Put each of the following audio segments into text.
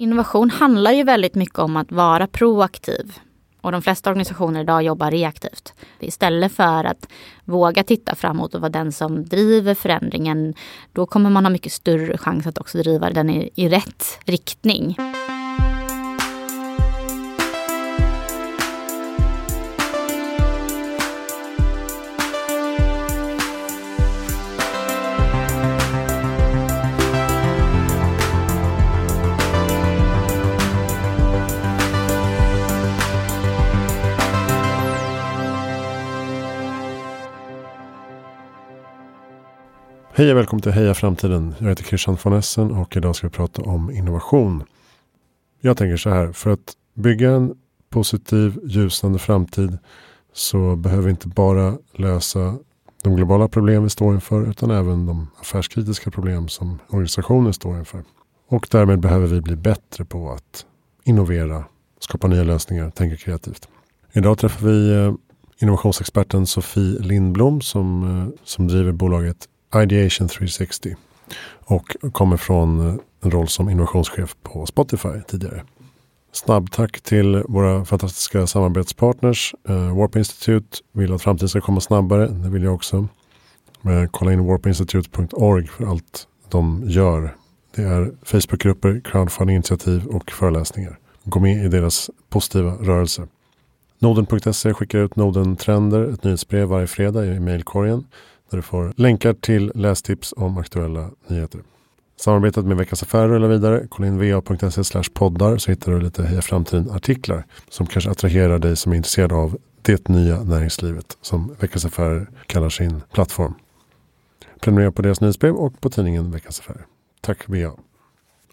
Innovation handlar ju väldigt mycket om att vara proaktiv. Och de flesta organisationer idag jobbar reaktivt. Istället för att våga titta framåt och vara den som driver förändringen, då kommer man ha mycket större chans att också driva den i, i rätt riktning. Hej och välkommen till Heja Framtiden. Jag heter Christian von Essen och idag ska vi prata om innovation. Jag tänker så här, för att bygga en positiv, ljusnande framtid så behöver vi inte bara lösa de globala problem vi står inför utan även de affärskritiska problem som organisationen står inför. Och därmed behöver vi bli bättre på att innovera, skapa nya lösningar, tänka kreativt. Idag träffar vi eh, innovationsexperten Sofie Lindblom som, eh, som driver bolaget Ideation 360 och kommer från en roll som innovationschef på Spotify tidigare. Snabbtack till våra fantastiska samarbetspartners. Eh, Warp Institute vill att framtiden ska komma snabbare. Det vill jag också. Eh, kolla in warpinstitute.org för allt de gör. Det är Facebookgrupper, crowdfunding-initiativ och föreläsningar. Gå med i deras positiva rörelse. Noden.se skickar ut Noden-trender, ett nyhetsbrev varje fredag i mejlkorgen. Där du får länkar till lästips om aktuella nyheter. Samarbetet med Veckans Affärer rullar vidare. Kolla in va.se poddar så hittar du lite Heja Framtiden artiklar som kanske attraherar dig som är intresserad av det nya näringslivet som Veckans Affärer kallar sin plattform. Prenumerera på deras nyhetsbrev och på tidningen Veckans Affärer. Tack VA.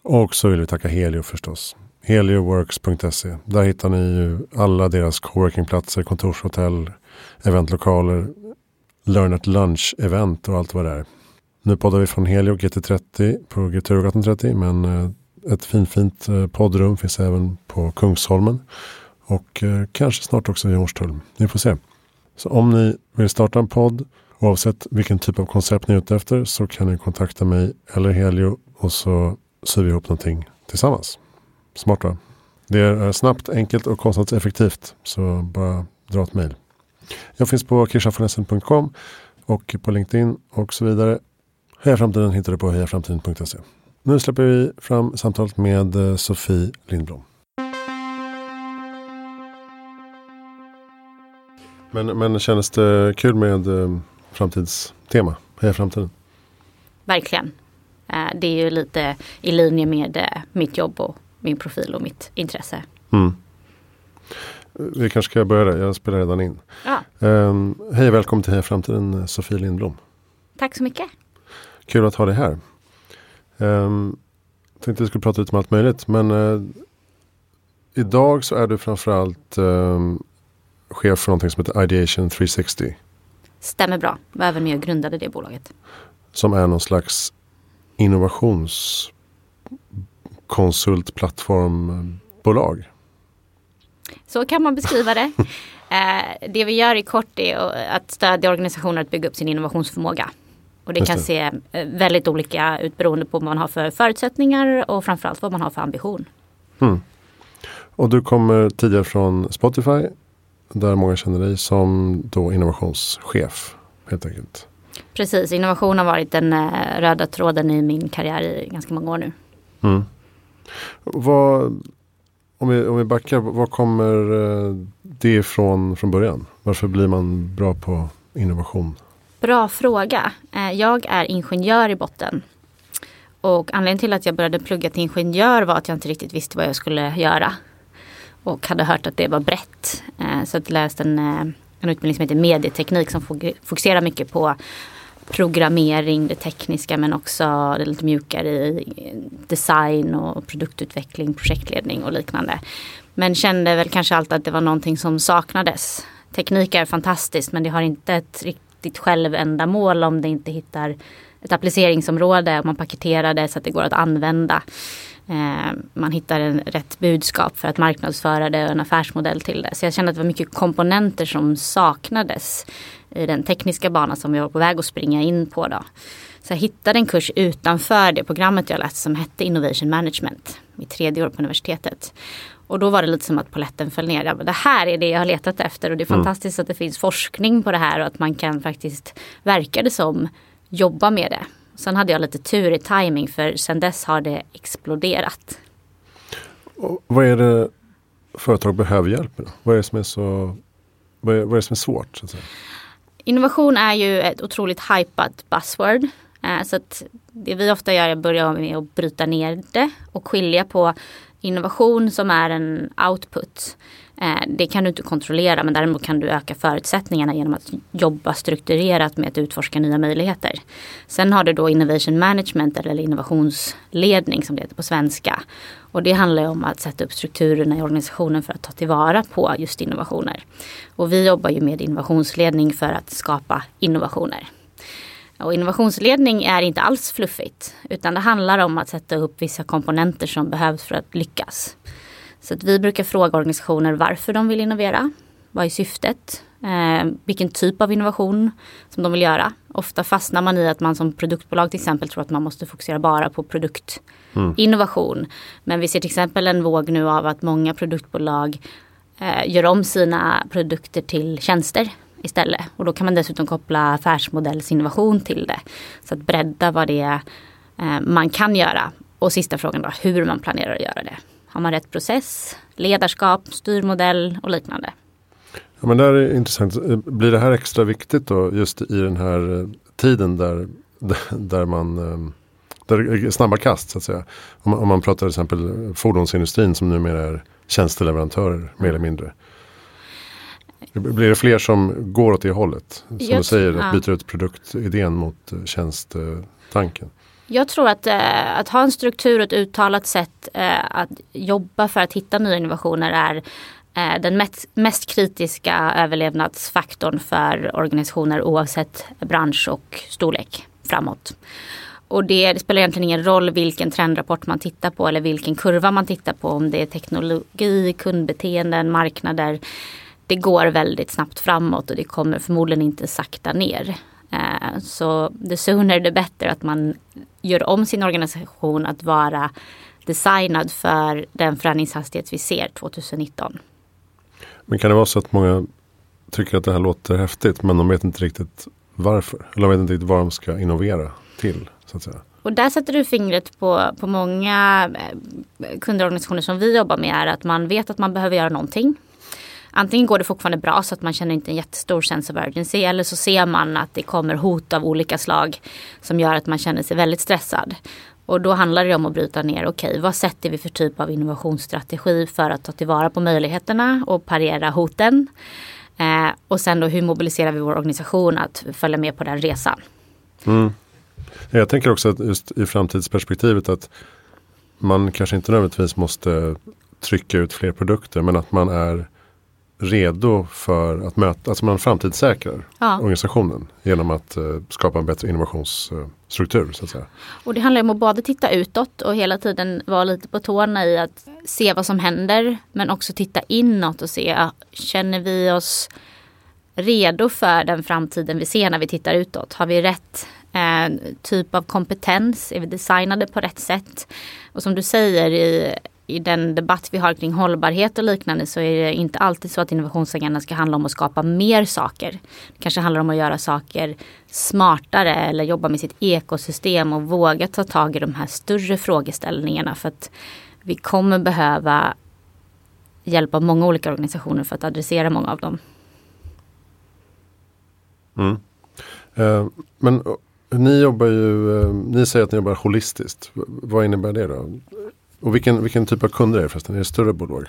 Och så vill vi tacka Helio förstås. Helioworks.se. Där hittar ni ju alla deras coworkingplatser, kontorshotell, eventlokaler, Learn at Lunch-event och allt vad det är. Nu poddar vi från Helio GT30 på Turgatan 30 men eh, ett finfint eh, poddrum finns även på Kungsholmen. Och eh, kanske snart också i Hornstull. Ni får se. Så om ni vill starta en podd oavsett vilken typ av koncept ni är ute efter så kan ni kontakta mig eller Helio och så syr vi ihop någonting tillsammans. Smart va? Det är snabbt, enkelt och kostnadseffektivt. Så bara dra ett mejl. Jag finns på kirsafonessen.com och på LinkedIn och så vidare. Heja Framtiden hittar du på hejaframtiden.se. Nu släpper vi fram samtalet med eh, Sofie Lindblom. Men, men kändes det kul med eh, framtidstema? Heja Framtiden. Verkligen. Eh, det är ju lite i linje med mitt jobb och min profil och mitt intresse. Mm. Vi kanske ska börja. Jag spelar redan in. Ja. Um, hej och välkommen till Heja Framtiden Sofie Lindblom. Tack så mycket. Kul att ha dig här. Um, tänkte vi skulle prata lite om allt möjligt. Men uh, idag så är du framförallt um, chef för någonting som heter Ideation 360. Stämmer bra. Jag var även med och grundade det bolaget. Som är någon slags innovationskonsultplattformbolag. Så kan man beskriva det. Eh, det vi gör i kort är att stödja organisationer att bygga upp sin innovationsförmåga. Och det kan se eh, väldigt olika ut beroende på vad man har för förutsättningar och framförallt vad man har för ambition. Mm. Och du kommer tidigare från Spotify där många känner dig som då innovationschef helt enkelt. Precis, innovation har varit den eh, röda tråden i min karriär i ganska många år nu. Mm. Vad, om vi, om vi backar, var kommer eh, det ifrån från början? Varför blir man bra på innovation? Bra fråga. Eh, jag är ingenjör i botten. Och anledningen till att jag började plugga till ingenjör var att jag inte riktigt visste vad jag skulle göra. Och hade hört att det var brett. Eh, så jag läste en, en utbildning som heter medieteknik som fokuserar mycket på programmering, det tekniska men också det lite mjukare i design och produktutveckling, projektledning och liknande. Men kände väl kanske alltid att det var någonting som saknades. Teknik är fantastiskt men det har inte ett riktigt självändamål om det inte hittar ett appliceringsområde och man paketerar det så att det går att använda. Eh, man hittar en rätt budskap för att marknadsföra det och en affärsmodell till det. Så jag kände att det var mycket komponenter som saknades i den tekniska bana som vi var på väg att springa in på. Då. Så jag hittade en kurs utanför det programmet jag läste som hette Innovation Management. mitt tredje år på universitetet. Och då var det lite som att poletten föll ner. Det här är det jag har letat efter och det är mm. fantastiskt att det finns forskning på det här och att man kan faktiskt, verkar det som, jobba med det. Sen hade jag lite tur i timing för sen dess har det exploderat. Och vad är det företag behöver hjälp med? Vad är det som är så vad är, vad är det som är svårt? Innovation är ju ett otroligt hypat buzzword. Eh, så att det vi ofta gör är att börja med att bryta ner det och skilja på innovation som är en output. Eh, det kan du inte kontrollera men däremot kan du öka förutsättningarna genom att jobba strukturerat med att utforska nya möjligheter. Sen har du då innovation management eller innovationsledning som det heter på svenska. Och det handlar om att sätta upp strukturerna i organisationen för att ta tillvara på just innovationer. Och vi jobbar ju med innovationsledning för att skapa innovationer. Och innovationsledning är inte alls fluffigt utan det handlar om att sätta upp vissa komponenter som behövs för att lyckas. Så att vi brukar fråga organisationer varför de vill innovera. Vad är syftet? Eh, vilken typ av innovation som de vill göra. Ofta fastnar man i att man som produktbolag till exempel tror att man måste fokusera bara på produktinnovation. Mm. Men vi ser till exempel en våg nu av att många produktbolag eh, gör om sina produkter till tjänster istället. Och då kan man dessutom koppla affärsmodellsinnovation till det. Så att bredda vad det är eh, man kan göra. Och sista frågan då, hur man planerar att göra det. Har man rätt process, ledarskap, styrmodell och liknande? Ja, men det här är intressant. Blir det här extra viktigt då just i den här eh, tiden där, där man eh, där snabba kast så att säga. Om, om man pratar till exempel fordonsindustrin som numera är tjänsteleverantörer mer eller mindre. Blir det fler som går åt det hållet? Som Just, du säger, att byta ut produktidén mot eh, tjänstetanken. Jag tror att, eh, att ha en struktur och ett uttalat sätt eh, att jobba för att hitta nya innovationer är eh, den mest, mest, kritiska överlevnadsfaktorn för organisationer oavsett bransch och storlek framåt. Och det, det, spelar egentligen ingen roll vilken trendrapport man tittar på eller vilken kurva man tittar på. Om det är teknologi, kundbeteenden, marknader. Det går väldigt snabbt framåt och det kommer förmodligen inte sakta ner. Eh, så the sooner the better att man gör om sin organisation att vara designad för den förändringshastighet vi ser 2019. Men kan det vara så att många tycker att det här låter häftigt men de vet inte riktigt varför? Eller de vet inte riktigt vad de ska innovera till? Så att säga. Och där sätter du fingret på, på många eh, kundorganisationer som vi jobbar med är att man vet att man behöver göra någonting antingen går det fortfarande bra så att man känner inte en jättestor sense of urgency eller så ser man att det kommer hot av olika slag som gör att man känner sig väldigt stressad. Och då handlar det om att bryta ner, okej okay, vad sätter vi för typ av innovationsstrategi för att ta tillvara på möjligheterna och parera hoten. Eh, och sen då hur mobiliserar vi vår organisation att följa med på den resan. Mm. Jag tänker också att just i framtidsperspektivet att man kanske inte nödvändigtvis måste trycka ut fler produkter men att man är redo för att möta, alltså man framtidssäkrar ja. organisationen genom att uh, skapa en bättre innovationsstruktur. så att säga. Och det handlar om att både titta utåt och hela tiden vara lite på tårna i att se vad som händer men också titta inåt och se, känner vi oss redo för den framtiden vi ser när vi tittar utåt? Har vi rätt eh, typ av kompetens? Är vi designade på rätt sätt? Och som du säger i i den debatt vi har kring hållbarhet och liknande så är det inte alltid så att innovationsagendan ska handla om att skapa mer saker. Det kanske handlar om att göra saker smartare eller jobba med sitt ekosystem och våga ta tag i de här större frågeställningarna för att vi kommer behöva hjälp av många olika organisationer för att adressera många av dem. Mm. Eh, men eh, ni jobbar ju, eh, ni säger att ni jobbar holistiskt. Vad innebär det då? Och vilken, vilken typ av kunder är det förresten? Är det större bolag?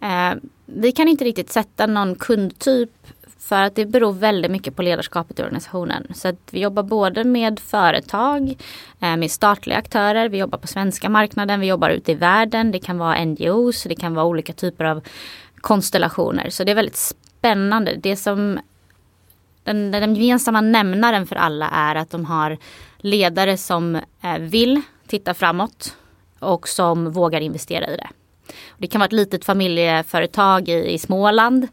Eh, vi kan inte riktigt sätta någon kundtyp för att det beror väldigt mycket på ledarskapet i organisationen. Så att vi jobbar både med företag, eh, med statliga aktörer, vi jobbar på svenska marknaden, vi jobbar ute i världen. Det kan vara NGOs, det kan vara olika typer av konstellationer. Så det är väldigt spännande. Det som den, den gemensamma nämnaren för alla är att de har ledare som eh, vill titta framåt och som vågar investera i det. Det kan vara ett litet familjeföretag i, i Småland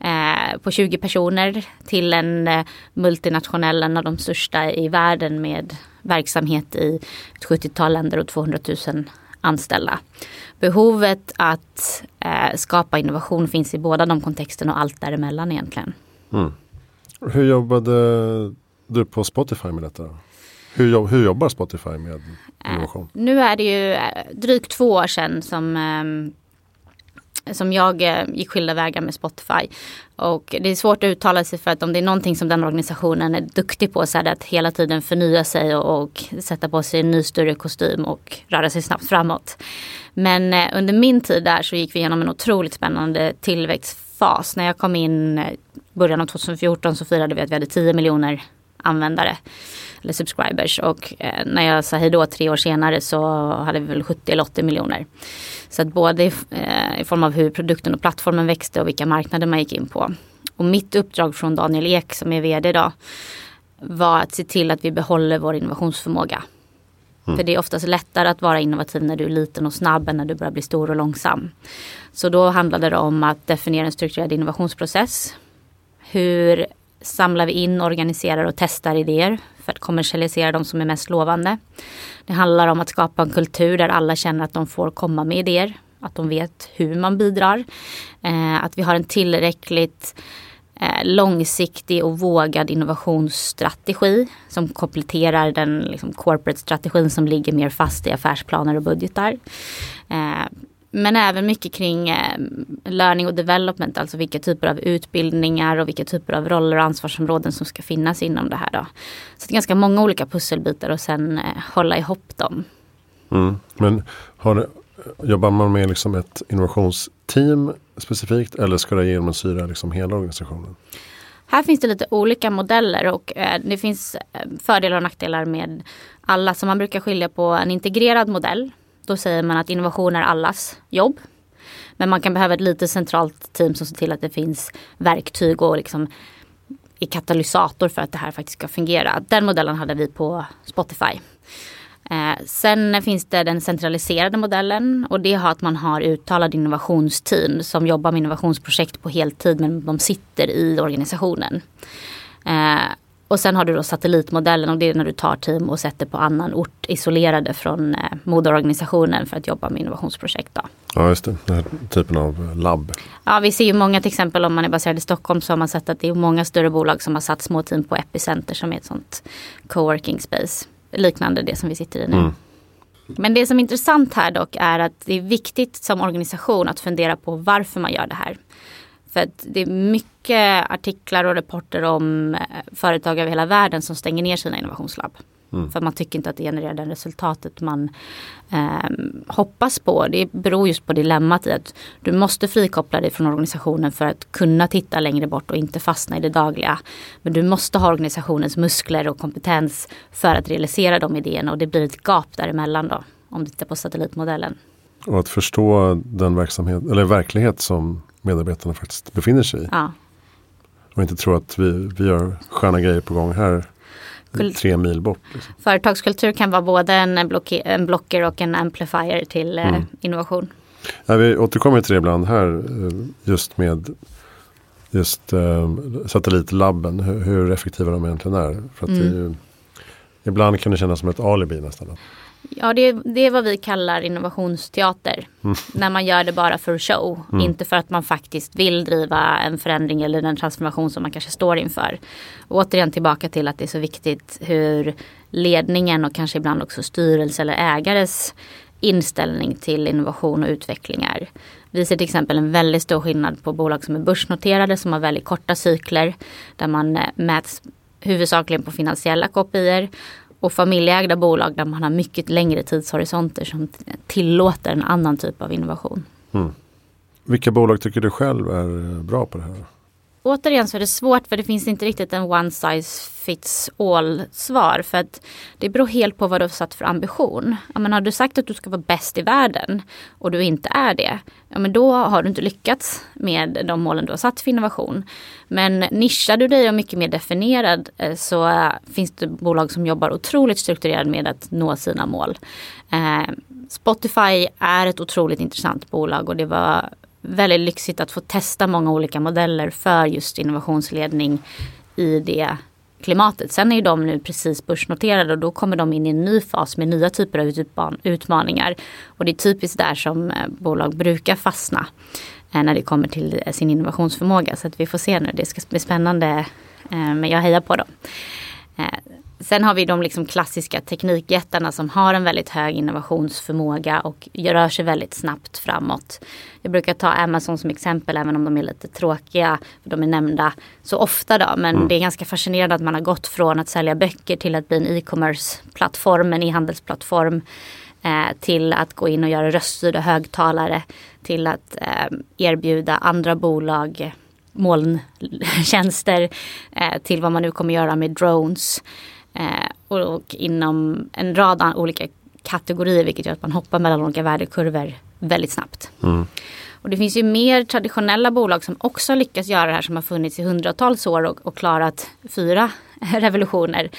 eh, på 20 personer till en eh, multinationell, en av de största i världen med verksamhet i ett 70-tal länder och 200 000 anställda. Behovet att eh, skapa innovation finns i båda de kontexterna och allt däremellan egentligen. Mm. Hur jobbade du på Spotify med detta? Hur, hur jobbar Spotify med innovation? Eh, nu är det ju eh, drygt två år sedan som eh, som jag eh, gick skilda vägar med Spotify. Och det är svårt att uttala sig för att om det är någonting som den organisationen är duktig på så är det att hela tiden förnya sig och, och sätta på sig en ny större kostym och röra sig snabbt framåt. Men eh, under min tid där så gick vi igenom en otroligt spännande tillväxtfas. När jag kom in i eh, början av 2014 så firade vi att vi hade 10 miljoner användare eller subscribers och eh, när jag sa hej då tre år senare så hade vi väl 70 eller 80 miljoner. Så att både i, eh, i form av hur produkten och plattformen växte och vilka marknader man gick in på. Och mitt uppdrag från Daniel Ek som är vd idag var att se till att vi behåller vår innovationsförmåga. Mm. För det är oftast lättare att vara innovativ när du är liten och snabb än när du börjar bli stor och långsam. Så då handlade det om att definiera en strukturerad innovationsprocess. Hur samlar vi in, organiserar och testar idéer för att kommersialisera de som är mest lovande. Det handlar om att skapa en kultur där alla känner att de får komma med idéer. Att de vet hur man bidrar. Eh, att vi har en tillräckligt eh, långsiktig och vågad innovationsstrategi som kompletterar den liksom, corporate-strategin som ligger mer fast i affärsplaner och budgetar. Eh, men även mycket kring eh, learning och development, alltså vilka typer av utbildningar och vilka typer av roller och ansvarsområden som ska finnas inom det här. Då. Så det är ganska många olika pusselbitar och sen eh, hålla ihop dem. Mm. Men har, jobbar man med liksom ett innovationsteam specifikt eller ska det genomsyra liksom hela organisationen? Här finns det lite olika modeller och eh, det finns fördelar och nackdelar med alla. Så man brukar skilja på en integrerad modell då säger man att innovation är allas jobb. Men man kan behöva ett lite centralt team som ser till att det finns verktyg och liksom är katalysator för att det här faktiskt ska fungera. Den modellen hade vi på Spotify. Eh, sen finns det den centraliserade modellen och det har att man har uttalade innovationsteam som jobbar med innovationsprojekt på heltid men de sitter i organisationen. Eh, och sen har du då satellitmodellen och det är när du tar team och sätter på annan ort isolerade från eh, moderorganisationen för att jobba med innovationsprojekt. Då. Ja just det, den här typen av labb. Ja vi ser ju många till exempel om man är baserad i Stockholm så har man sett att det är många större bolag som har satt små team på Epicenter som är ett sånt coworking space. Liknande det som vi sitter i nu. Mm. Men det som är intressant här dock är att det är viktigt som organisation att fundera på varför man gör det här. För att det är mycket artiklar och rapporter om eh, företag över hela världen som stänger ner sina innovationslabb. Mm. För man tycker inte att det genererar det resultatet man eh, hoppas på. Det beror just på dilemmat i att du måste frikoppla dig från organisationen för att kunna titta längre bort och inte fastna i det dagliga. Men du måste ha organisationens muskler och kompetens för att realisera de idéerna och det blir ett gap däremellan då. Om du tittar på satellitmodellen. Och att förstå den verksamhet, eller verklighet som medarbetarna faktiskt befinner sig i. Ja. Och inte tro att vi, vi gör sköna grejer på gång här Kul tre mil bort. Liksom. Företagskultur kan vara både en, blocker, en blocker och en amplifier till eh, mm. innovation. Ja, vi återkommer till det ibland här eh, just med just eh, satellitlabben, hur, hur, effektiva de egentligen är. För att mm. ju, ibland kan det kännas som ett alibi nästan. Ja, det, det är vad vi kallar innovationsteater. Mm. När man gör det bara för show. Mm. Inte för att man faktiskt vill driva en förändring eller en transformation som man kanske står inför. Och återigen tillbaka till att det är så viktigt hur ledningen och kanske ibland också styrelse eller ägares inställning till innovation och utveckling är. Vi ser till exempel en väldigt stor skillnad på bolag som är börsnoterade som har väldigt korta cykler. Där man eh, mäts huvudsakligen på finansiella kopior och familjeägda bolag där man har mycket längre tidshorisonter som tillåter en annan typ av innovation. Mm. Vilka bolag tycker du själv är eh, bra på det här? Återigen så är det svårt för det finns inte riktigt en one size fits all svar. För att det beror helt på vad du har satt för ambition. Ja, men har du sagt att du ska vara bäst i världen och du inte är det. Ja, men då har du inte lyckats med de målen du har satt för innovation. Men nischar du dig och mycket mer definierad eh, så eh, finns det bolag som jobbar otroligt strukturerat med att nå sina mål. Eh, Spotify är ett otroligt intressant bolag och det var väldigt lyxigt att få testa många olika modeller för just innovationsledning i det klimatet. Sen är ju de nu precis börsnoterade och då kommer de in i en ny fas med nya typer av utmaningar. Och det är typiskt där som eh, bolag brukar fastna eh, när det kommer till eh, sin innovationsförmåga. Så att vi får se nu, det ska bli spännande. Men jag hejar på dem. Sen har vi de liksom klassiska teknikjättarna som har en väldigt hög innovationsförmåga och rör sig väldigt snabbt framåt. Jag brukar ta Amazon som exempel även om de är lite tråkiga. För de är nämnda så ofta då. Men mm. det är ganska fascinerande att man har gått från att sälja böcker till att bli en e-commerce-plattform, en e-handelsplattform. Eh, till att gå in och göra röststyrda högtalare. Till att eh, erbjuda andra bolag molntjänster. Eh, till vad man nu kommer göra med drones. Eh, och, och, inom en rad olika kategorier vilket gör att man hoppar mellan olika värdekurvor väldigt snabbt. Mm. Och det finns ju mer traditionella bolag som också lyckas göra det här som har funnits i hundratals år och, och klarat fyra revolutioner.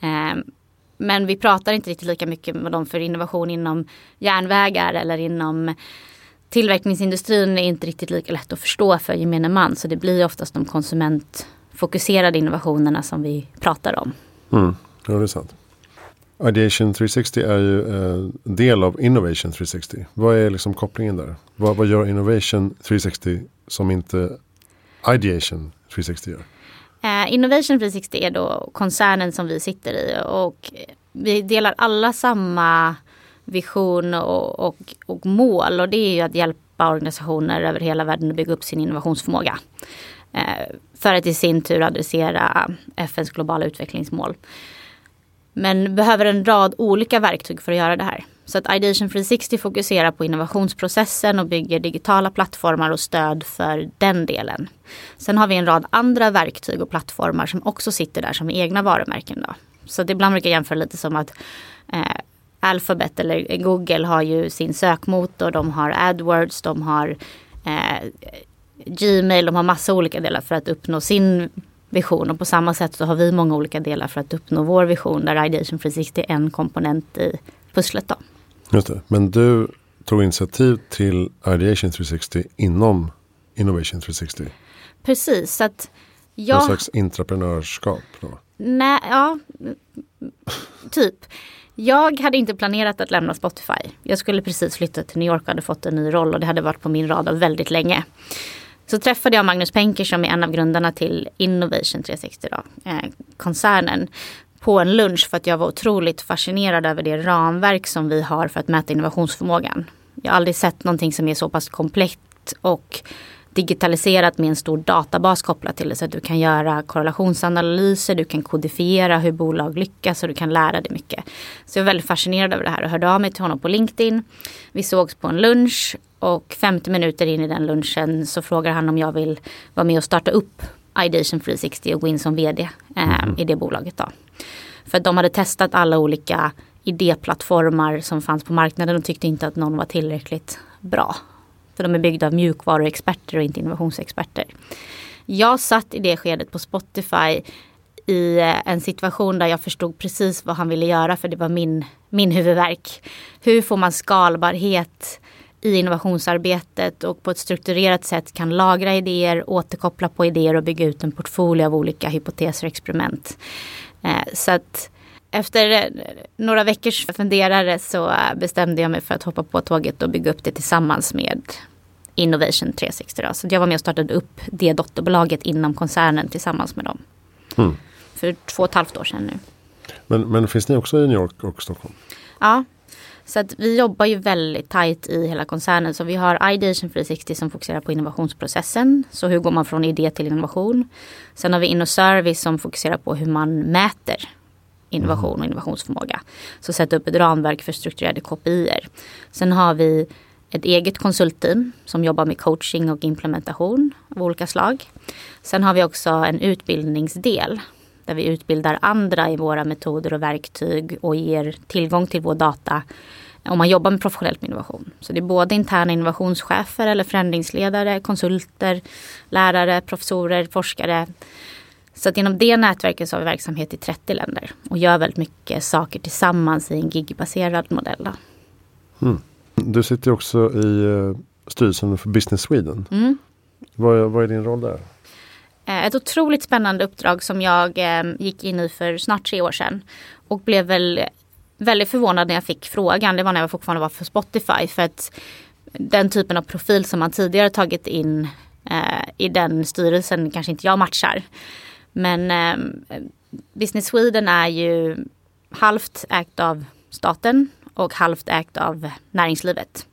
Eh, men vi pratar inte riktigt lika mycket med dem för innovation inom järnvägar eller inom tillverkningsindustrin är inte riktigt lika lätt att förstå för gemene man. Så det blir oftast de konsumentfokuserade innovationerna som vi pratar om. Mm. Ja, det är sant. Ideation 360 är ju en eh, del av Innovation 360. Vad är liksom kopplingen där? Vad, vad gör Innovation 360 som inte Ideation 360 gör? Uh, Innovation 360 är då koncernen som vi sitter i och vi delar alla samma vision och, och, och mål och det är ju att hjälpa organisationer över hela världen att bygga upp sin innovationsförmåga. Eh, för att i sin tur adressera FNs globala utvecklingsmål. Men behöver en rad olika verktyg för att göra det här. Så att Ideation 360 fokuserar på innovationsprocessen och bygger digitala plattformar och stöd för den delen. Sen har vi en rad andra verktyg och plattformar som också sitter där som egna varumärken. Då. Så det ibland brukar jag jämföra lite som att eh, Alphabet eller Google har ju sin sökmotor, de har AdWords, de har eh, Gmail, de har massa olika delar för att uppnå sin vision och på samma sätt så har vi många olika delar för att uppnå vår vision där Ideation 360 är en komponent i pusslet. Då. Just det. Men du tog initiativ till Ideation 360 inom Innovation 360? Precis. Så att jag... Någon slags intraprenörskap? Då. Nej, ja, typ. Jag hade inte planerat att lämna Spotify. Jag skulle precis flytta till New York och hade fått en ny roll och det hade varit på min radar väldigt länge. Så träffade jag Magnus Penker som är en av grundarna till Innovation 360, då, eh, koncernen, på en lunch för att jag var otroligt fascinerad över det ramverk som vi har för att mäta innovationsförmågan. Jag har aldrig sett någonting som är så pass komplett och digitaliserat med en stor databas kopplat till det. Så att du kan göra korrelationsanalyser, du kan kodifiera hur bolag lyckas och du kan lära dig mycket. Så jag är väldigt fascinerad över det här och hörde av mig till honom på LinkedIn. Vi sågs på en lunch och 50 minuter in i den lunchen så frågar han om jag vill vara med och starta upp Ideation 360 och gå in som vd eh, mm. i det bolaget. Då. För de hade testat alla olika idéplattformar som fanns på marknaden och tyckte inte att någon var tillräckligt bra. För de är byggda av mjukvaruexperter och inte innovationsexperter. Jag satt i det skedet på Spotify i eh, en situation där jag förstod precis vad han ville göra för det var min, min huvudverk. Hur får man skalbarhet i innovationsarbetet och på ett strukturerat sätt kan lagra idéer, återkoppla på idéer och bygga ut en portfolio av olika hypoteser och experiment. Eh, så att efter eh, några veckors funderare så bestämde jag mig för att hoppa på tåget och bygga upp det tillsammans med Innovation 360. Då. Så jag var med och startade upp det dotterbolaget inom koncernen tillsammans med dem. Mm. För två och ett halvt år sedan nu. Men, men finns ni också i New York och Stockholm? Ja, så att vi jobbar ju väldigt tajt i hela koncernen. Så vi har Ideation 360 som fokuserar på innovationsprocessen. Så hur går man från idé till innovation. Sen har vi InnoService som fokuserar på hur man mäter innovation och innovationsförmåga. Så sätta upp ett ramverk för strukturerade KPIer. Sen har vi ett eget konsultteam som jobbar med coaching och implementation av olika slag. Sen har vi också en utbildningsdel där vi utbildar andra i våra metoder och verktyg och ger tillgång till vår data om man jobbar med professionell innovation. Så det är både interna innovationschefer eller förändringsledare, konsulter, lärare, professorer, forskare. Så att inom det nätverket så har vi verksamhet i 30 länder och gör väldigt mycket saker tillsammans i en gigbaserad modell. Mm. Du sitter också i uh, styrelsen för Business Sweden. Mm. Vad, vad är din roll där? Eh, ett otroligt spännande uppdrag som jag ehm, gick in i för snart tre år sedan. Och blev väl väldigt förvånad när jag fick frågan. Det var när jag fortfarande var för Spotify. För att den typen av profil som man tidigare tagit in eh, i den styrelsen kanske inte jag matchar. Men eh, Business Sweden är ju halvt ägt av staten och halvt ägt av näringslivet.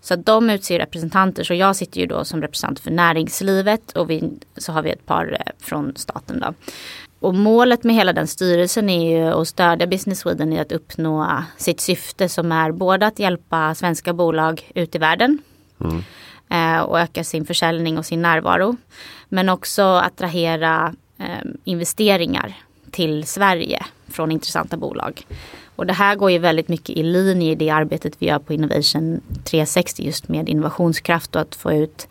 Så att de utser representanter. Så jag sitter ju då som representant för näringslivet och vi, så har vi ett par eh, från staten. Då. Och målet med hela den styrelsen är ju att stödja Business Sweden i att uppnå sitt syfte som är både att hjälpa svenska bolag ut i världen mm. Eh, och öka sin försäljning och sin närvaro. Men också attrahera eh, investeringar till Sverige från intressanta bolag. Och det här går ju väldigt mycket i linje i det arbetet vi gör på Innovation 360 just med innovationskraft och att få ut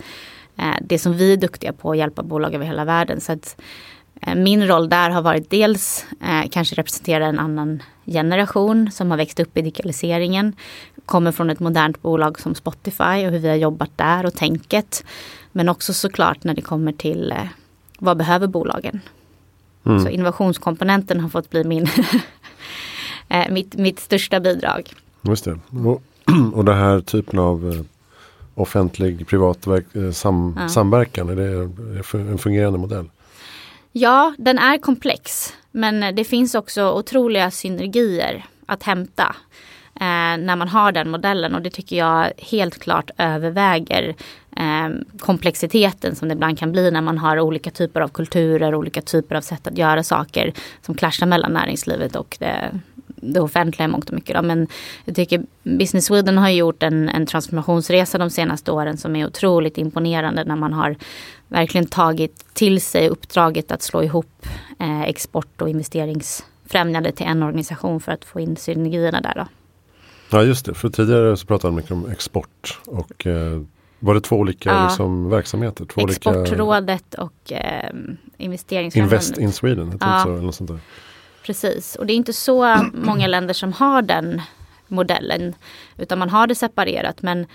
eh, det som vi är duktiga på att hjälpa bolag över hela världen. Så att, eh, min roll där har varit dels eh, kanske representera en annan generation som har växt upp i digitaliseringen. Kommer från ett modernt bolag som Spotify och hur vi har jobbat där och tänket. Men också såklart när det kommer till vad behöver bolagen? Mm. Så innovationskomponenten har fått bli min eh, mitt, mitt största bidrag. Just det. Och, och den här typen av eh, offentlig privat eh, sam, ja. samverkan, är det en fungerande modell? Ja, den är komplex. Men det finns också otroliga synergier att hämta eh, när man har den modellen och det tycker jag helt klart överväger eh, komplexiteten som det ibland kan bli när man har olika typer av kulturer, olika typer av sätt att göra saker som klaschar mellan näringslivet och det, det offentliga i mångt och mycket. Då. Men jag tycker Business Sweden har gjort en, en transformationsresa de senaste åren som är otroligt imponerande när man har verkligen tagit till sig uppdraget att slå ihop eh, export och investeringsfrämjande till en organisation för att få in synergierna där. Då. Ja just det, för tidigare så pratade man mycket om export och eh, var det två olika ja. liksom, verksamheter? Två Exportrådet olika... och eh, investeringsfrämjandet. Invest in Sweden, ja. så, eller något sånt där. Precis, och det är inte så många länder som har den modellen. Utan man har det separerat. Men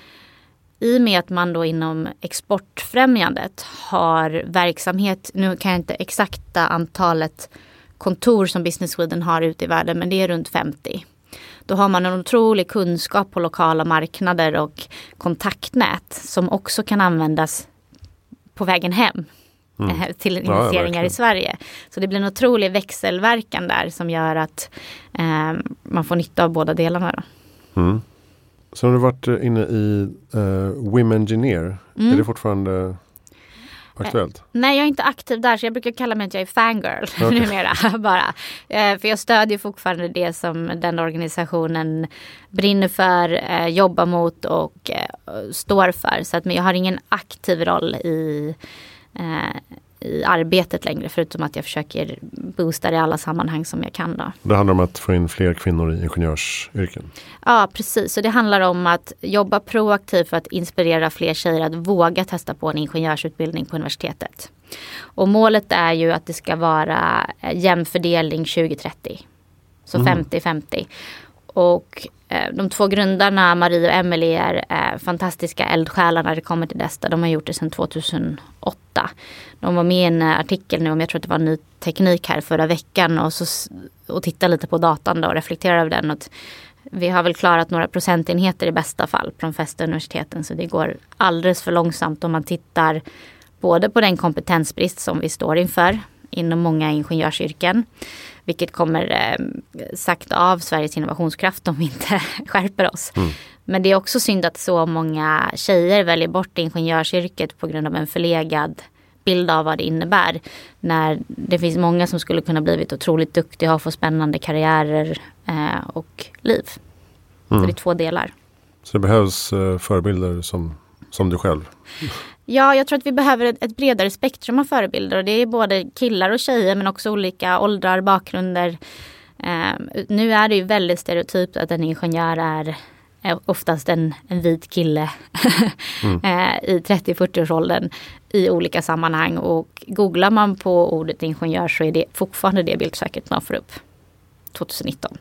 i och med att man då inom exportfrämjandet har verksamhet, nu kan jag inte exakta antalet kontor som Business Sweden har ute i världen, men det är runt 50. Då har man en otrolig kunskap på lokala marknader och kontaktnät som också kan användas på vägen hem mm. Eh, till investeringar ja, i Sverige. Så det blir en otrolig växelverkan där som gör att eh, man får nytta av båda delarna. Mm. Så har du varit eh, inne i uh, Women Engineer. Mm. Är det fortfarande aktuellt? Eh, nej, jag är inte aktiv där så jag brukar kalla mig att jag är fangirl okay. numera. bara. Eh, för jag stödjer fortfarande det som den organisationen brinner för, eh, jobbar mot och eh, står för. Så att, men jag har ingen aktiv roll i Eh, i arbetet längre förutom att jag försöker boosta det i alla sammanhang som jag kan. Då. Det handlar om att få in fler kvinnor i ingenjörsyrken? Ja precis, så det handlar om att jobba proaktivt för att inspirera fler tjejer att våga testa på en ingenjörsutbildning på universitetet. Och målet är ju att det ska vara jämn fördelning 2030. Så 50-50. Mm. Och Eh, de två grundarna, Marie och Emelie är eh, fantastiska eldsjälar när det kommer till Desta. De har gjort det sedan 2008. De var med i en eh, artikel nu om, jag tror att det var ny teknik här förra veckan och, så, och tittade lite på datan då och reflekterade över den. Och vi har väl klarat några procentenheter i bästa fall på de flesta universiteten så det går alldeles för långsamt om man tittar både på den kompetensbrist som vi står inför inom många ingenjörsyrken. Vilket kommer eh, sakta av Sveriges innovationskraft om vi inte skärper oss. Mm. Men det är också synd att så många tjejer väljer bort ingenjörsyrket på grund av en förlegad bild av vad det innebär. När det finns många som skulle kunna blivit otroligt duktiga och få spännande karriärer eh, och liv. Mm. Så det är två delar. Så det behövs eh, förebilder som, som du själv? Ja, jag tror att vi behöver ett, bredare spektrum av förebilder och det är både killar och tjejer men också olika åldrar, bakgrunder. Eh, nu är det ju väldigt stereotypt att en ingenjör är oftast en, en vit kille mm. eh, i 30-40-årsåldern i olika sammanhang. Och googlar man på ordet ingenjör så är det fortfarande det bildsöket man får upp 2019.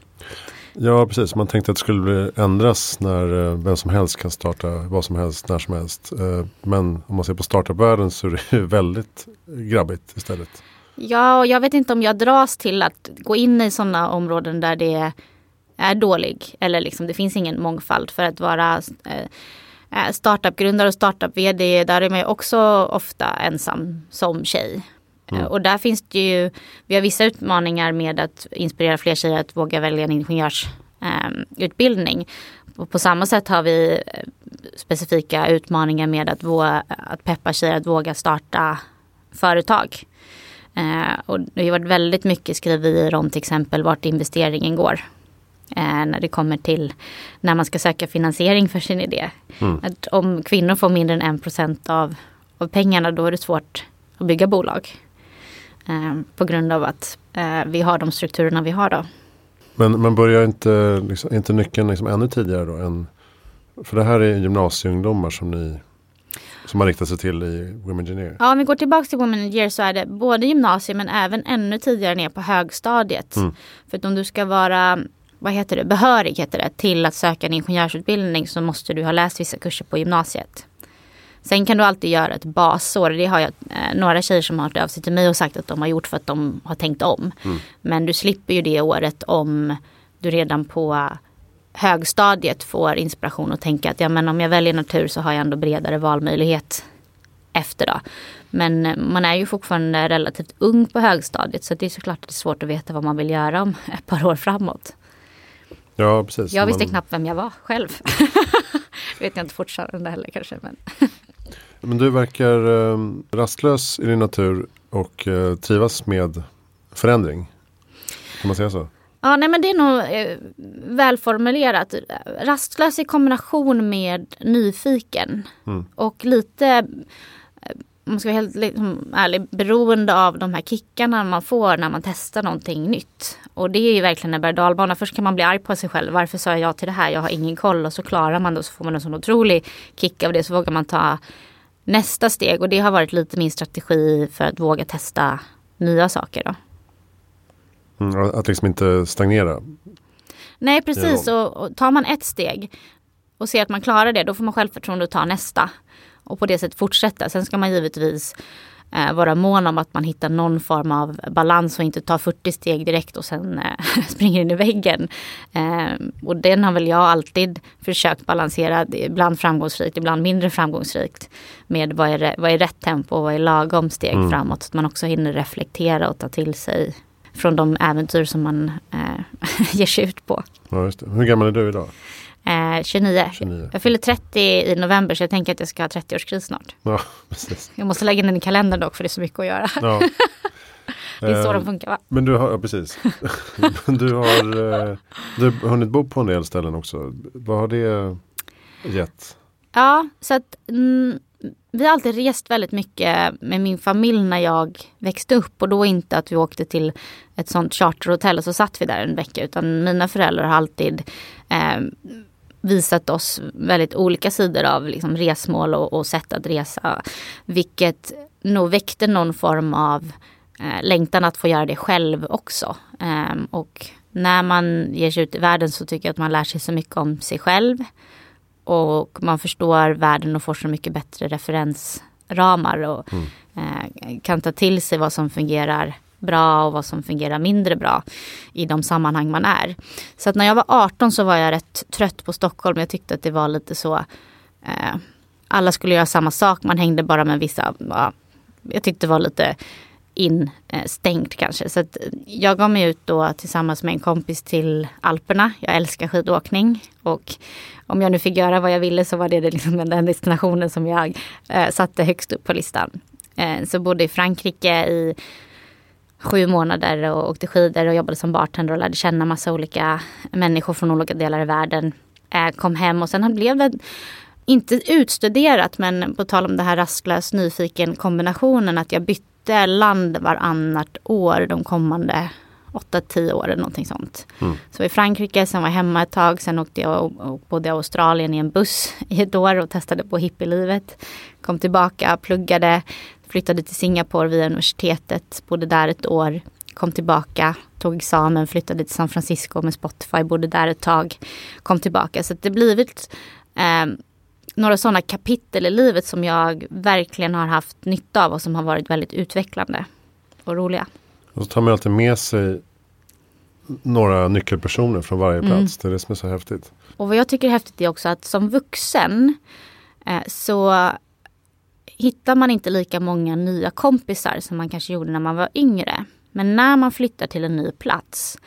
Ja, precis. Man tänkte att det skulle ändras när eh, vem som helst kan starta vad som helst när som helst. Eh, men om man ser på startupvärlden så är det väldigt grabbigt istället. Ja, och jag vet inte om jag dras till att gå in i sådana områden där det är dålig eller liksom det finns ingen mångfald för att vara eh, startupgrundare och startup-vd. Där är man ju också ofta ensam som tjej. Mm. Och där finns det ju, vi har vissa utmaningar med att inspirera fler tjejer att våga välja en ingenjörsutbildning. Eh, på samma sätt har vi eh, specifika utmaningar med att, våga, att peppa tjejer att våga starta företag. Eh, och det har varit väldigt mycket skriverier om till exempel vart investeringen går. Eh, när det kommer till när man ska söka finansiering för sin idé. Mm. Att om kvinnor får mindre än en procent av, av pengarna då är det svårt att bygga bolag. Eh, på grund av att eh, vi har de strukturerna vi har då. Men, men börjar inte, liksom, inte nyckeln liksom ännu tidigare då? Än, för det här är gymnasieungdomar som ni som man riktar sig till i Women Engineer? Ja, om vi går tillbaka till Women Engineer så är det både gymnasium men även ännu tidigare ner på högstadiet. Mm. För att om du ska vara vad heter det, behörig heter det, till att söka en ingenjörsutbildning så måste du ha läst vissa kurser på gymnasiet. Sen kan du alltid göra ett basår. Det har jag eh, några tjejer som har hört av sig till mig och sagt att de har gjort för att de har tänkt om. Mm. Men du slipper ju det året om du redan på högstadiet får inspiration och tänka att ja, men om jag väljer natur så har jag ändå bredare valmöjlighet efter då. Men eh, man är ju fortfarande relativt ung på högstadiet så det är såklart det är svårt att veta vad man vill göra om ett par år framåt. Ja, precis. Jag visste man... knappt vem jag var själv. vet jag inte fortfarande heller kanske. Men, men du verkar eh, rastlös i din natur och eh, trivas med förändring. Kan man säga så? Ja, nej men det är nog eh, välformulerat. Rastlös i kombination med nyfiken. Mm. Och lite, eh, man ska vara helt liksom, ärlig, beroende av de här kickarna man får när man testar någonting nytt. Och det är ju verkligen en berg. Först kan man bli arg på sig själv. Varför sa jag ja till det här? Jag har ingen koll. Och så klarar man det och så får man en sån otrolig kick av det. Så vågar man ta nästa steg. Och det har varit lite min strategi för att våga testa nya saker. Då. Mm, att liksom inte stagnera. Nej precis och, och tar man ett steg och ser att man klarar det då får man självförtroende att ta nästa. Och på det sättet fortsätta. Sen ska man givetvis eh, vara mån om att man hittar någon form av balans och inte tar 40 steg direkt och sen eh, springer in i väggen. Eh, och den har väl jag alltid försökt balansera, ibland framgångsrikt, ibland mindre framgångsrikt. Med vad är, vad är rätt tempo och vad är lagom steg mm. framåt. Så att man också hinner reflektera och ta till sig från de äventyr som man eh, ger sig ut på. Ja. Hur gammal är du idag? Eh, 29. 29. Jag fyller 30 i november så jag tänker att jag ska ha 30-årskris snart. Ja, precis. Jag måste lägga in den i kalendern dock för det är så mycket att göra. Ja. det är så de funkar va? Men du har, ja, precis. du har, eh, du har hunnit bo på en del ställen också. Vad har det gett? Ja, så att mm, vi har alltid rest väldigt mycket med min familj när jag växte upp och då inte att vi åkte till ett sånt charterhotell och så satt vi där en vecka utan mina föräldrar har alltid eh, visat oss väldigt olika sidor av liksom, resmål och, och sätt att resa. Vilket nog väckte någon form av eh, längtan att få göra det själv också. Eh, och när man ger sig ut i världen så tycker jag att man lär sig så mycket om sig själv och man förstår världen och får så mycket bättre referensramar och mm. eh, kan ta till sig vad som fungerar bra och vad som fungerar mindre bra i de sammanhang man är. Så att när jag var 18 så var jag rätt trött på Stockholm. Jag tyckte att det var lite så eh, alla skulle göra samma sak. Man hängde bara med vissa. Ja, jag tyckte det var lite instängt kanske. Så att jag gav mig ut då tillsammans med en kompis till Alperna. Jag älskar skidåkning och om jag nu fick göra vad jag ville så var det liksom den destinationen som jag eh, satte högst upp på listan. Eh, så bodde i Frankrike i sju månader och åkte skidor och jobbade som bartender och lärde känna massa olika människor från olika delar i världen. Eh, kom hem och sen blev det inte utstuderat men på tal om det här rastlös nyfiken kombinationen att jag bytte bytte land varannat år de kommande 8-10 åren, någonting sånt. Mm. Så i Frankrike, sen var jag hemma ett tag, sen åkte jag och, och bodde i Australien i en buss i ett år och testade på hippielivet. Kom tillbaka, pluggade, flyttade till Singapore via universitetet, bodde där ett år. kom tillbaka, tog examen, flyttade till San Francisco med Spotify, bodde där ett tag, kom tillbaka. Så det blivit eh, några sådana kapitel i livet som jag verkligen har haft nytta av och som har varit väldigt utvecklande och roliga. Och så tar man alltid med sig några nyckelpersoner från varje plats. Mm. Det är det som är så häftigt. Och vad jag tycker är häftigt är också att som vuxen eh, så hittar man inte lika många nya kompisar som man kanske gjorde när man var yngre. Men när man flyttar till en ny plats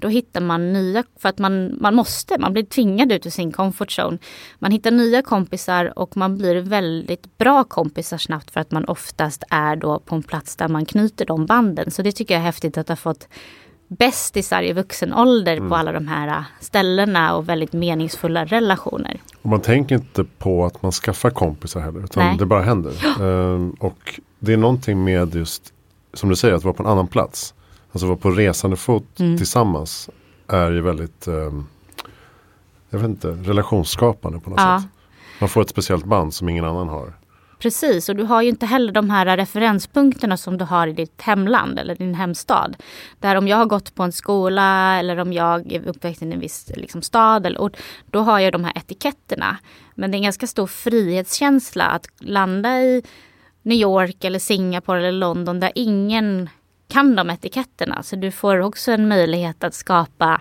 då hittar man nya, för att man, man måste, man blir tvingad ut ur sin comfort zone. Man hittar nya kompisar och man blir väldigt bra kompisar snabbt för att man oftast är då på en plats där man knyter de banden. Så det tycker jag är häftigt att ha fått bästisar i vuxen ålder mm. på alla de här äh, ställena och väldigt meningsfulla relationer. Och man tänker inte på att man skaffar kompisar heller utan Nej. det bara händer. Ja. Ehm, och det är någonting med just som du säger att vara på en annan plats. Alltså vara på resande fot mm. tillsammans är ju väldigt um, jag vet inte, relationsskapande på något ja. sätt. Man får ett speciellt band som ingen annan har. Precis, och du har ju inte heller de här referenspunkterna som du har i ditt hemland eller din hemstad. Där om jag har gått på en skola eller om jag är uppväxt i en viss liksom, stad eller ort, då har jag de här etiketterna. Men det är en ganska stor frihetskänsla att landa i New York eller Singapore eller London där ingen kan de etiketterna. Så du får också en möjlighet att skapa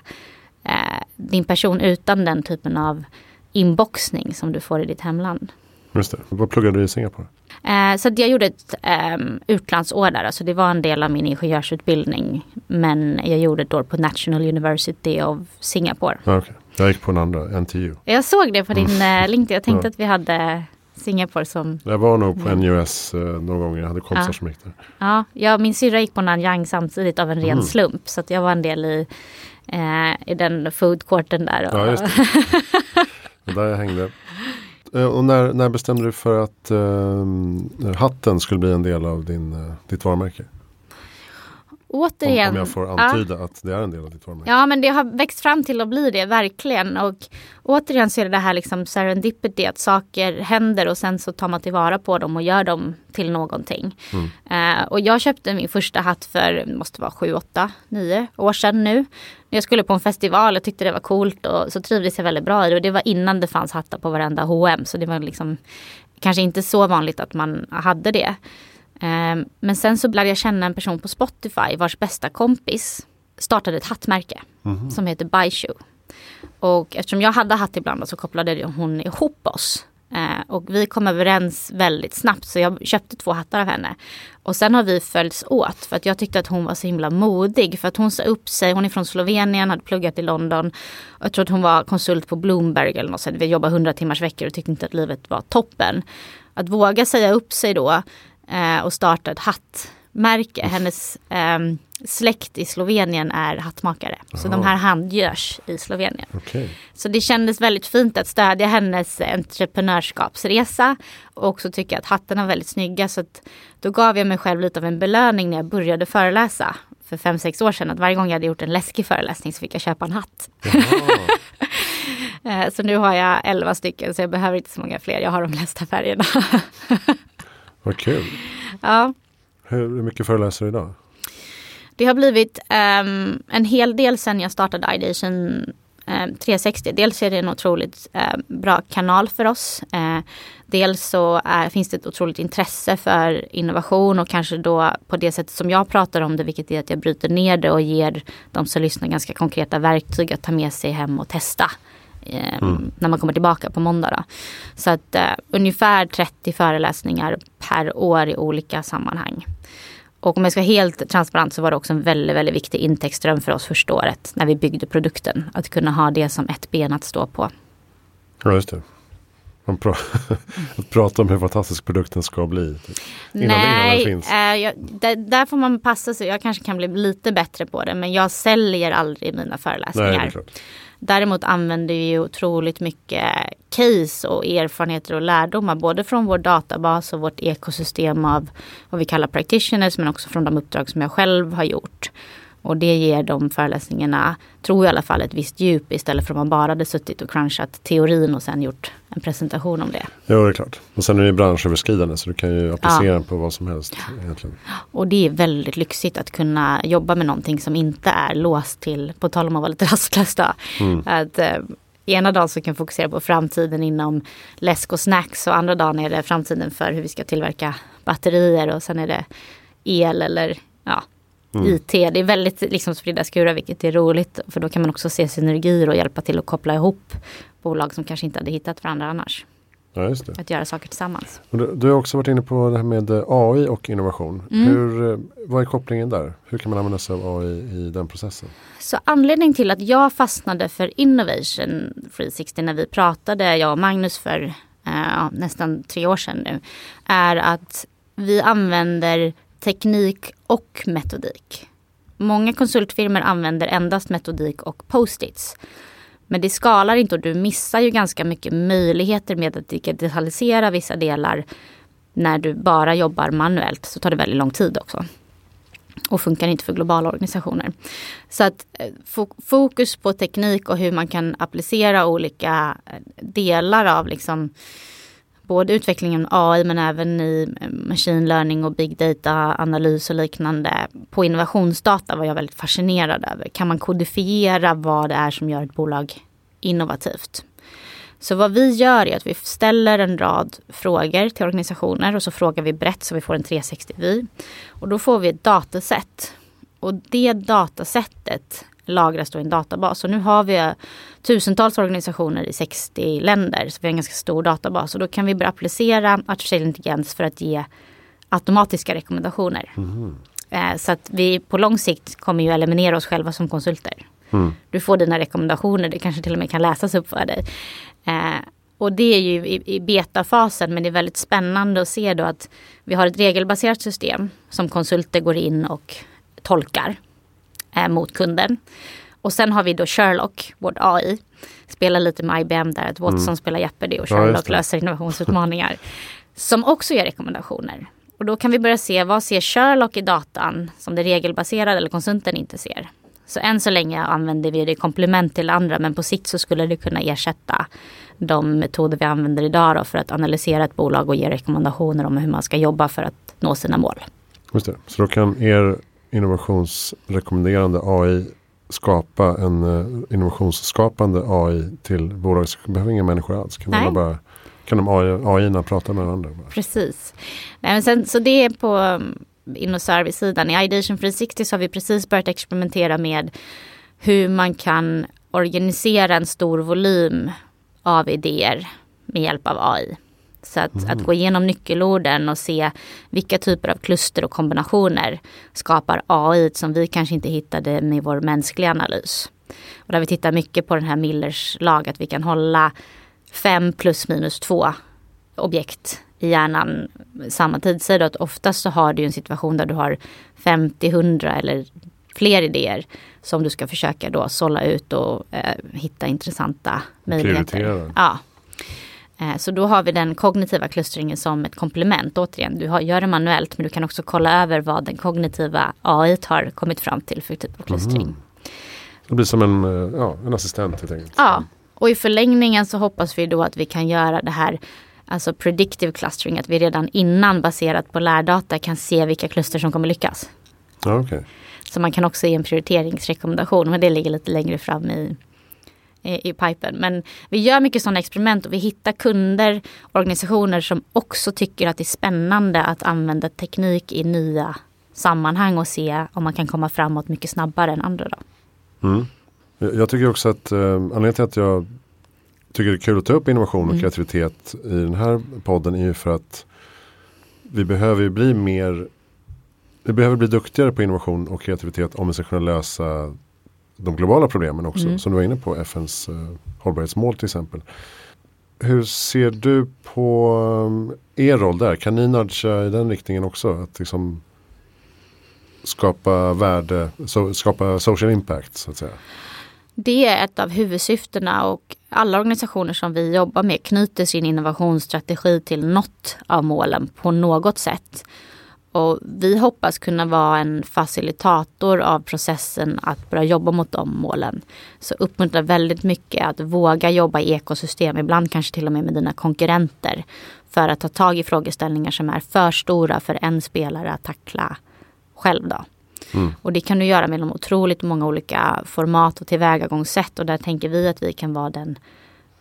eh, din person utan den typen av inboxning som du får i ditt hemland. Just det. Vad pluggade du i Singapore? Eh, så jag gjorde ett eh, utlandsår där. Alltså det var en del av min ingenjörsutbildning. Men jag gjorde ett år på National University of Singapore. okay. Jag gick på en andra, NTU. Jag såg det på din mm. Eh, LinkedIn. Jag tänkte ja. att vi hade Singapore som... Jag var nog på NUS eh, någon gång. Jag hade kompisar ja. som gick där. Ja, jag, min syrra gick på Nanyang samtidigt av en ren mm. slump. Så jag var en del i, eh, i den foodcourten där. Och, ja, just det. det där jag hängde. Eh, och när, när bestämde du för att eh, hatten skulle bli en del av din, eh, ditt varumärke? Återigen. Om, om jag får antyda ja. att det är en del av ditt varumärke. Ja men det har växt fram till att bli det verkligen. Och återigen så är det det här liksom serendipity att saker händer och sen så tar man tillvara på dem och gör dem till någonting. Mm. Uh, och jag köpte min första hatt för, måste vara 7, 8, 9 år sedan nu. Jag skulle på en festival och tyckte det var coolt och så trivdes jag väldigt bra i det. Och det var innan det fanns hattar på varenda H&M så det var liksom kanske inte så vanligt att man hade det. Ehm, men sen så lärde jag känna en person på Spotify vars bästa kompis startade ett hattmärke mm. som heter Baishu. Och eftersom jag hade hatt ibland så kopplade hon ihop oss. Eh, och vi kom överens väldigt snabbt så jag köpte två hattar av henne. Och sen har vi följts åt för att jag tyckte att hon var så himla modig. För att hon sa upp sig, hon är från Slovenien, hade pluggat i London. Jag tror att hon var konsult på Bloomberg eller något sånt. Vi jobbade 100 timmars veckor och tyckte inte att livet var toppen. Att våga säga upp sig då eh, och starta ett hattmärke. Hennes eh, släkt i Slovenien är hattmakare. Så de här handgörs i Slovenien. Okay. Så det kändes väldigt fint att stödja hennes entreprenörskapsresa. Och också tycka att hattarna var väldigt snygga. Så då gav jag mig själv lite av en belöning när jag började föreläsa för fem sex år sedan. Att varje gång jag hade gjort en läskig föreläsning så fick jag köpa en hatt. Eh, så nu har jag elva stycken så jag behöver inte så många fler. Jag har de flesta färgerna. Vad kul. Ja. Hur mycket föreläser du idag? Det har blivit um, en hel del sen jag startade Ideation um, 360. Dels är det en otroligt uh, bra kanal för oss. Uh, dels så är, finns det ett otroligt intresse för innovation och kanske då på det sättet som jag pratar om det, vilket är att jag bryter ner det och ger de som lyssnar ganska konkreta verktyg att ta med sig hem och testa. Eh, mm. när man kommer tillbaka på måndag. Då. Så att uh, ungefär 30 föreläsningar per år i olika sammanhang. Och om jag ska vara helt transparent så var det också en väldigt, väldigt viktig intäktsström för oss första året när vi byggde produkten. Att kunna ha det som ett ben att stå på. Ja, just det. Pra att prata om hur fantastisk produkten ska bli. Typ. Innan, Nej, innan äh, jag, där, där, får man passa sig. Jag kanske kan bli lite bättre på det. Men jag säljer aldrig mina föreläsningar. Nej, Däremot använder vi otroligt mycket case och erfarenheter och lärdomar. Både från vår databas och vårt ekosystem av vad vi kallar practitioners. Men också från de uppdrag som jag själv har gjort. Och det ger de föreläsningarna, tror jag i alla fall, ett visst djup istället för att man bara hade suttit och crunchat teorin och sen gjort en presentation om det. Jo, det är klart. Och sen är det branschöverskridande så du kan ju applicera ja. på vad som helst. Egentligen. Och det är väldigt lyxigt att kunna jobba med någonting som inte är låst till, på tal om att vara lite rastlös då. Mm. Att, eh, ena dagen så kan fokusera på framtiden inom läsk och snacks och andra dagen är det framtiden för hur vi ska tillverka batterier och sen är det el eller ja, mm. IT. Det är väldigt liksom spridda skurar vilket är roligt för då kan man också se synergier och hjälpa till att koppla ihop bolag som kanske inte hade hittat varandra annars. Ja, att göra saker tillsammans. Du, du, har också varit inne på det här med eh, AI och innovation. Mm. Hur, eh, vad är kopplingen där? Hur kan man använda sig av AI i den processen? Så anledningen till att jag fastnade för Innovation 360 när vi pratade, jag och Magnus för eh, nästan tre år sedan nu, är att vi använder teknik och metodik. Många konsultfirmor använder endast metodik och post-its. Men det skalar inte och du missar ju ganska mycket möjligheter med att digitalisera vissa delar. När du bara jobbar manuellt så tar det väldigt lång tid också. Och funkar inte för globala organisationer. Så att eh, fokus på teknik och hur man kan applicera olika eh, delar av liksom både utvecklingen av AI men även i eh, machine learning och big data analys och liknande. På innovationsdata var jag väldigt fascinerad över. Kan man kodifiera vad det är som gör ett bolag innovativt? Så vad vi gör är att vi ställer en rad frågor till organisationer och så frågar vi brett så vi får en 360-vy. Och då får vi ett dataset. Och det datasättet lagras då i en databas. Och nu har vi tusentals organisationer i 60 länder. Så vi har en ganska stor databas. Och då kan vi börja applicera artificiell intelligens för att ge automatiska rekommendationer. Mm. Så att vi på lång sikt kommer ju eliminera oss själva som konsulter. Mm. Du får dina rekommendationer, det kanske till och med kan läsas upp för dig. Eh, och det är ju i, i betafasen men det är väldigt spännande att se då att vi har ett regelbaserat system som konsulter går in och tolkar eh, mot kunden. Och sen har vi då Sherlock, vårt AI. Spelar lite med IBM där, att Watson mm. spelar Jeopardy och Sherlock ja, löser innovationsutmaningar. som också ger rekommendationer. Och då kan vi börja se vad ser Sherlock i datan som det regelbaserade eller konsulten inte ser. Så än så länge använder vi det komplement till andra men på sikt så skulle det kunna ersätta de metoder vi använder idag för att analysera ett bolag och ge rekommendationer om hur man ska jobba för att nå sina mål. Just det. Så då kan er innovationsrekommenderande AI skapa en uh, innovationsskapande AI till bolag som behöver inga människor alls. Kan, Nej. bara, kan de AI, AI prata med varandra? Precis. Nej, men sen, så det är på um, inom servicesidan. I Ideation 360 så har vi precis börjat experimentera med hur man kan organisera en stor volym av idéer med hjälp av AI. Så att, mm. att gå igenom nyckelorden och se vilka typer av kluster och kombinationer skapar AI som vi kanske inte hittade med vår mänskliga analys. Och där vi tittar mycket på den här Millers lag, att vi kan hålla fem plus minus två objekt i hjärnan samma tidssida. Att oftast så har du en situation där du har 50, 100 eller fler idéer som du ska försöka då sålla ut och eh, hitta intressanta möjligheter. Prioritera. Ja. Eh, så då har vi den kognitiva klustringen som ett komplement. Återigen, du har, gör det manuellt men du kan också kolla över vad den kognitiva AI har kommit fram till för typ av klustring. Mm. Det blir som en, eh, ja, en assistent helt enkelt. Ja, och i förlängningen så hoppas vi då att vi kan göra det här Alltså predictive clustering, att vi redan innan baserat på lärdata kan se vilka kluster som kommer lyckas. Okay. Så man kan också ge en prioriteringsrekommendation, men det ligger lite längre fram i, i, i pipen. Men vi gör mycket sådana experiment och vi hittar kunder, organisationer som också tycker att det är spännande att använda teknik i nya sammanhang och se om man kan komma framåt mycket snabbare än andra. Då. Mm. Jag tycker också att eh, anledningen till att jag tycker det är kul att ta upp innovation och mm. kreativitet i den här podden är ju för att vi behöver bli mer vi behöver bli duktigare på innovation och kreativitet om vi ska kunna lösa de globala problemen också. Mm. Som du var inne på, FNs uh, hållbarhetsmål till exempel. Hur ser du på um, er roll där? Kan ni nudga i den riktningen också? Att liksom skapa värde, so, skapa social impact så att säga? Det är ett av huvudsyftena och alla organisationer som vi jobbar med knyter sin innovationsstrategi till något av målen på något sätt. Och vi hoppas kunna vara en facilitator av processen att börja jobba mot de målen. Så uppmuntrar väldigt mycket att våga jobba i ekosystem, ibland kanske till och med med dina konkurrenter. För att ta tag i frågeställningar som är för stora för en spelare att tackla själv. Då. Mm. Och det kan du göra med otroligt många olika format och tillvägagångssätt. Och där tänker vi att vi kan vara den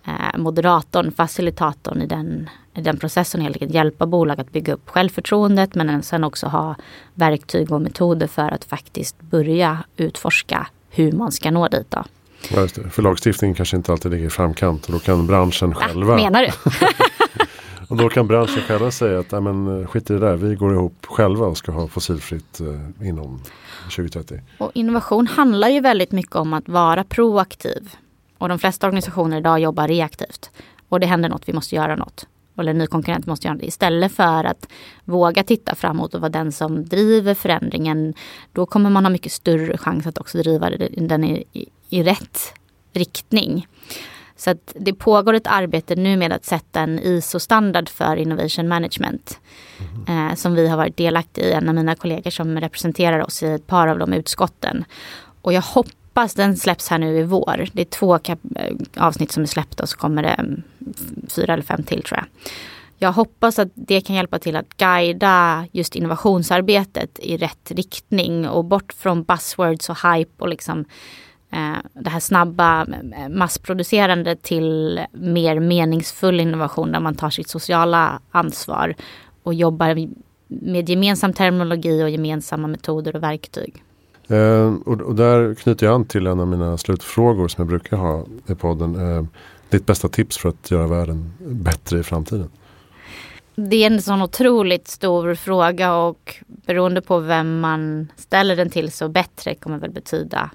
eh, moderatorn, facilitatorn i den, den processen. Helt enkelt hjälpa bolag att bygga upp självförtroendet men sen också ha verktyg och metoder för att faktiskt börja utforska hur man ska nå dit. Då. Ja, just det. För lagstiftningen kanske inte alltid ligger i framkant och då kan branschen själva. Ja, menar du? och då kan branschen själva säga att men, skit i det där, vi går ihop själva och ska ha fossilfritt eh, inom 2030. Och innovation handlar ju väldigt mycket om att vara proaktiv. Och de flesta organisationer idag jobbar reaktivt. Och det händer något, vi måste göra något. Eller en ny konkurrent måste göra det. Istället för att våga titta framåt och vara den som driver förändringen. Då kommer man ha mycket större chans att också driva den i, i, i rätt riktning. Så att det pågår ett arbete nu med att sätta en ISO-standard för innovation management. Mm. Eh, som vi har varit delaktiga i, en av mina kollegor som representerar oss i ett par av de utskotten. Och jag hoppas hoppas den släpps här nu i vår. Det är två eh, avsnitt som är släppta och så kommer det mm, fyra eller fem till tror jag. Jag hoppas att det kan hjälpa till att guida just innovationsarbetet i rätt riktning och bort från buzzwords och hype och liksom eh, det här snabba eh, massproducerande till mer meningsfull innovation där man tar sitt sociala ansvar och jobbar med gemensam terminologi och gemensamma metoder och verktyg. Eh, och, och, där knyter jag an till en av mina slutfrågor som jag brukar ha i podden. Eh, ditt bästa tips för att göra världen bättre i framtiden? Det är en sån otroligt stor fråga och beroende på vem man ställer den till så bättre kommer väl betyda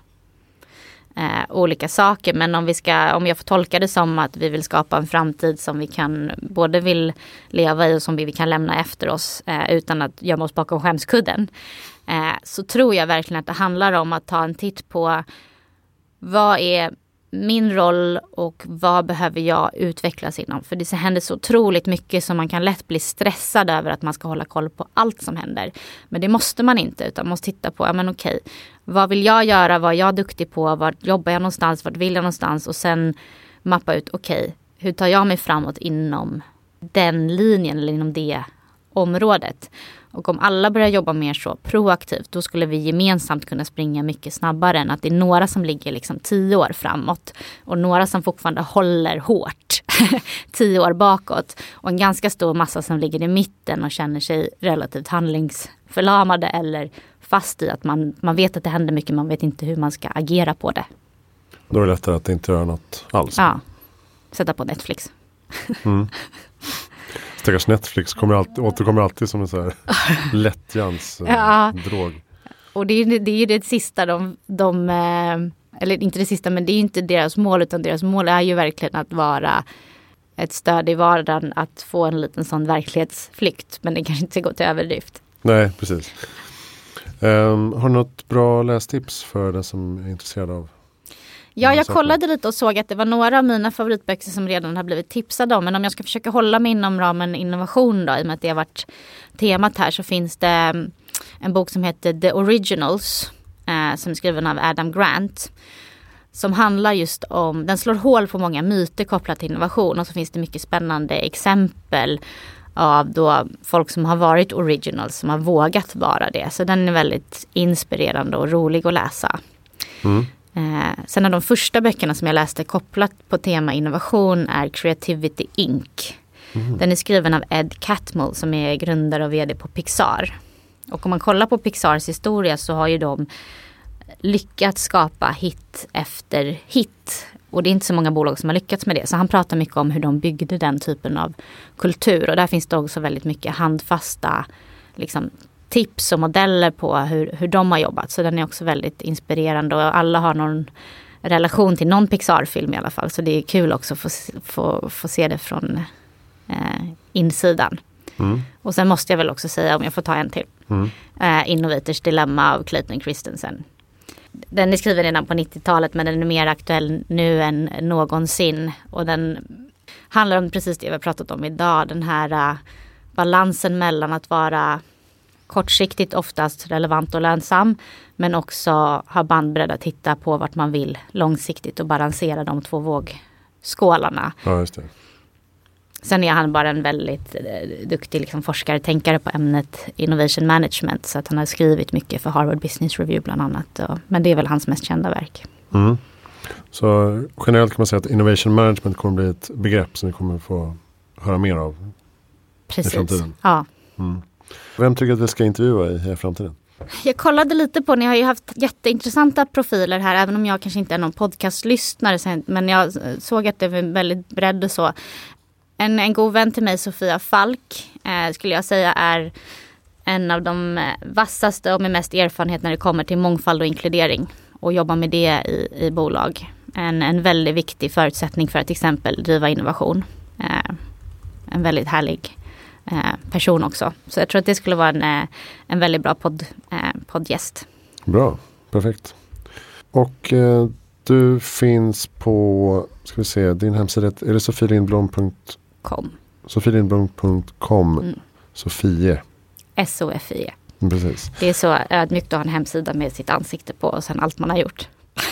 eh, olika saker. Men om, vi ska, om jag får tolka det som att vi vill skapa en framtid som vi kan både vill leva i och som vi kan lämna efter oss eh, utan att gömma oss bakom skämskudden. Eh, så tror jag verkligen att det handlar om att ta en titt på vad är min roll och vad behöver jag utvecklas inom? För det händer så otroligt mycket så man kan lätt bli stressad över att man ska hålla koll på allt som händer. Men det måste man inte utan man måste titta på, ja men okej, vad vill jag göra, vad är jag duktig på, var jobbar jag någonstans, vart vill jag någonstans och sen mappa ut, okej, hur tar jag mig framåt inom den linjen eller inom det området. Och om alla börjar jobba mer så proaktivt då skulle vi gemensamt kunna springa mycket snabbare än att det är några som ligger liksom tio år framåt och några som fortfarande håller hårt tio år bakåt och en ganska stor massa som ligger i mitten och känner sig relativt handlingsförlamade eller fast i att man, man vet att det händer mycket, man vet inte hur man ska agera på det. Då är det lättare att inte göra något alls. Ja, sätta på Netflix. Mm. Stackars Netflix kommer alltid, återkommer alltid som en så här lättjans eh, ja. drog. Och det är, det är ju det sista de, de, eh, eller inte det sista men det är inte deras mål utan deras mål är ju verkligen att vara ett stöd i vardagen att få en liten sån verklighetsflykt. Men det kanske inte går till överdrift. Nej, precis. Um, har du något bra lästips för den som är intresserad av Ja, jag kollade lite och såg att det var några av mina favoritböcker som redan har blivit tipsade om. Men om jag ska försöka hålla mig inom ramen innovation då, i och med att det har varit temat här, så finns det mm, en bok som heter The Originals, eh, som är skriven av Adam Grant. Som handlar just om, den slår hål på många myter kopplat till innovation och så finns det mycket spännande exempel av då folk som har varit originals, som har vågat vara det. Så den är väldigt inspirerande och rolig att läsa. Mm. Eh, sen av de första böckerna som jag läste kopplat på tema innovation är Creativity Inc. Mm. Den är skriven av Ed Catmull som är grundare och vd på Pixar. Och om man kollar på Pixars historia så har ju de lyckats skapa hit efter hit. Och det är inte så många bolag som har lyckats med det. Så han pratar mycket om hur de byggde den typen av kultur. Och där finns det också väldigt mycket handfasta liksom, tips och modeller på hur, hur de har jobbat. Så den är också väldigt inspirerande och alla har någon relation till någon Pixar-film i alla fall. Så det är kul också att få, få, få se det från eh, insidan. Mm. Och sen måste jag väl också säga, om jag får ta en till. Mm. Eh, Innovators Dilemma av Clayton Christensen. Den är skriven redan på 90-talet men den är mer aktuell nu än någonsin. Och den handlar om precis det vi har pratat om idag. Den här uh, balansen mellan att vara kortsiktigt oftast relevant och lönsam. Men också ha bandbredd att titta på vart man vill långsiktigt och balansera de två vågskålarna. Ja. Sen är han bara en väldigt eh, duktig liksom, forskare, tänkare på ämnet innovation management. Så att han har skrivit mycket för Harvard Business Review bland annat. Och, men det är väl hans mest kända verk. Mm. Så generellt kan man säga att innovation management kommer bli ett begrepp som vi kommer få höra mer av Precis. i framtiden. Ja. Mm. Vem tycker att vi ska intervjua i, framtiden? Jag kollade lite på, ni har ju haft jätteintressanta profiler här, även om jag kanske inte är någon podcastlyssnare. Men jag såg att det var väldigt bredd och så. En, en god vän till mig, Sofia Falk, eh, skulle jag säga är en av de eh, vassaste och med mest erfarenhet när det kommer till mångfald och inkludering. Och jobbar med det i, i bolag. En, en väldigt viktig förutsättning för att till exempel driva innovation. Eh, en väldigt härlig person också. Så jag tror att det skulle vara en, eh, en väldigt bra podd, eh, poddgäst. Bra, perfekt. Och eh, du finns på, ska vi se, din hemsida, är det sofielindblom.com? Sofielindblom.com Mm. Sofie. S-O-F-I-E. Mm, Precis. Det är så ödmjukt att ha en hemsida med sitt ansikte på och sen allt man har gjort.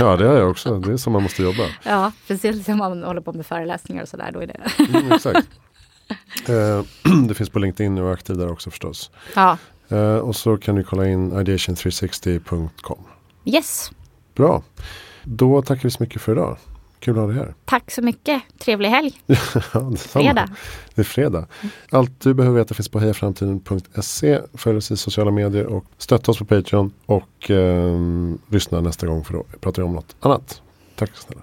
Ja, det har jag också. Det är så man måste jobba. Ja, speciellt om man håller på med föreläsningar och sådär. Då är det. Mm, exakt. Eh, det finns på LinkedIn och är aktiv där också förstås. Ja, Eh, och så kan du kolla in ideation360.com. yes. Bra. Då tackar vi så mycket för idag. Kul att ha dig här. Tack så mycket. Trevlig helg. Ja, detsamma. Fredag. Det är fredag. Allt du behöver veta finns på hejaframtiden.se. Följ oss i sociala medier och stötta oss på Patreon. Och eh, lyssna nästa gång för då pratar vi om något annat. Tack snälla.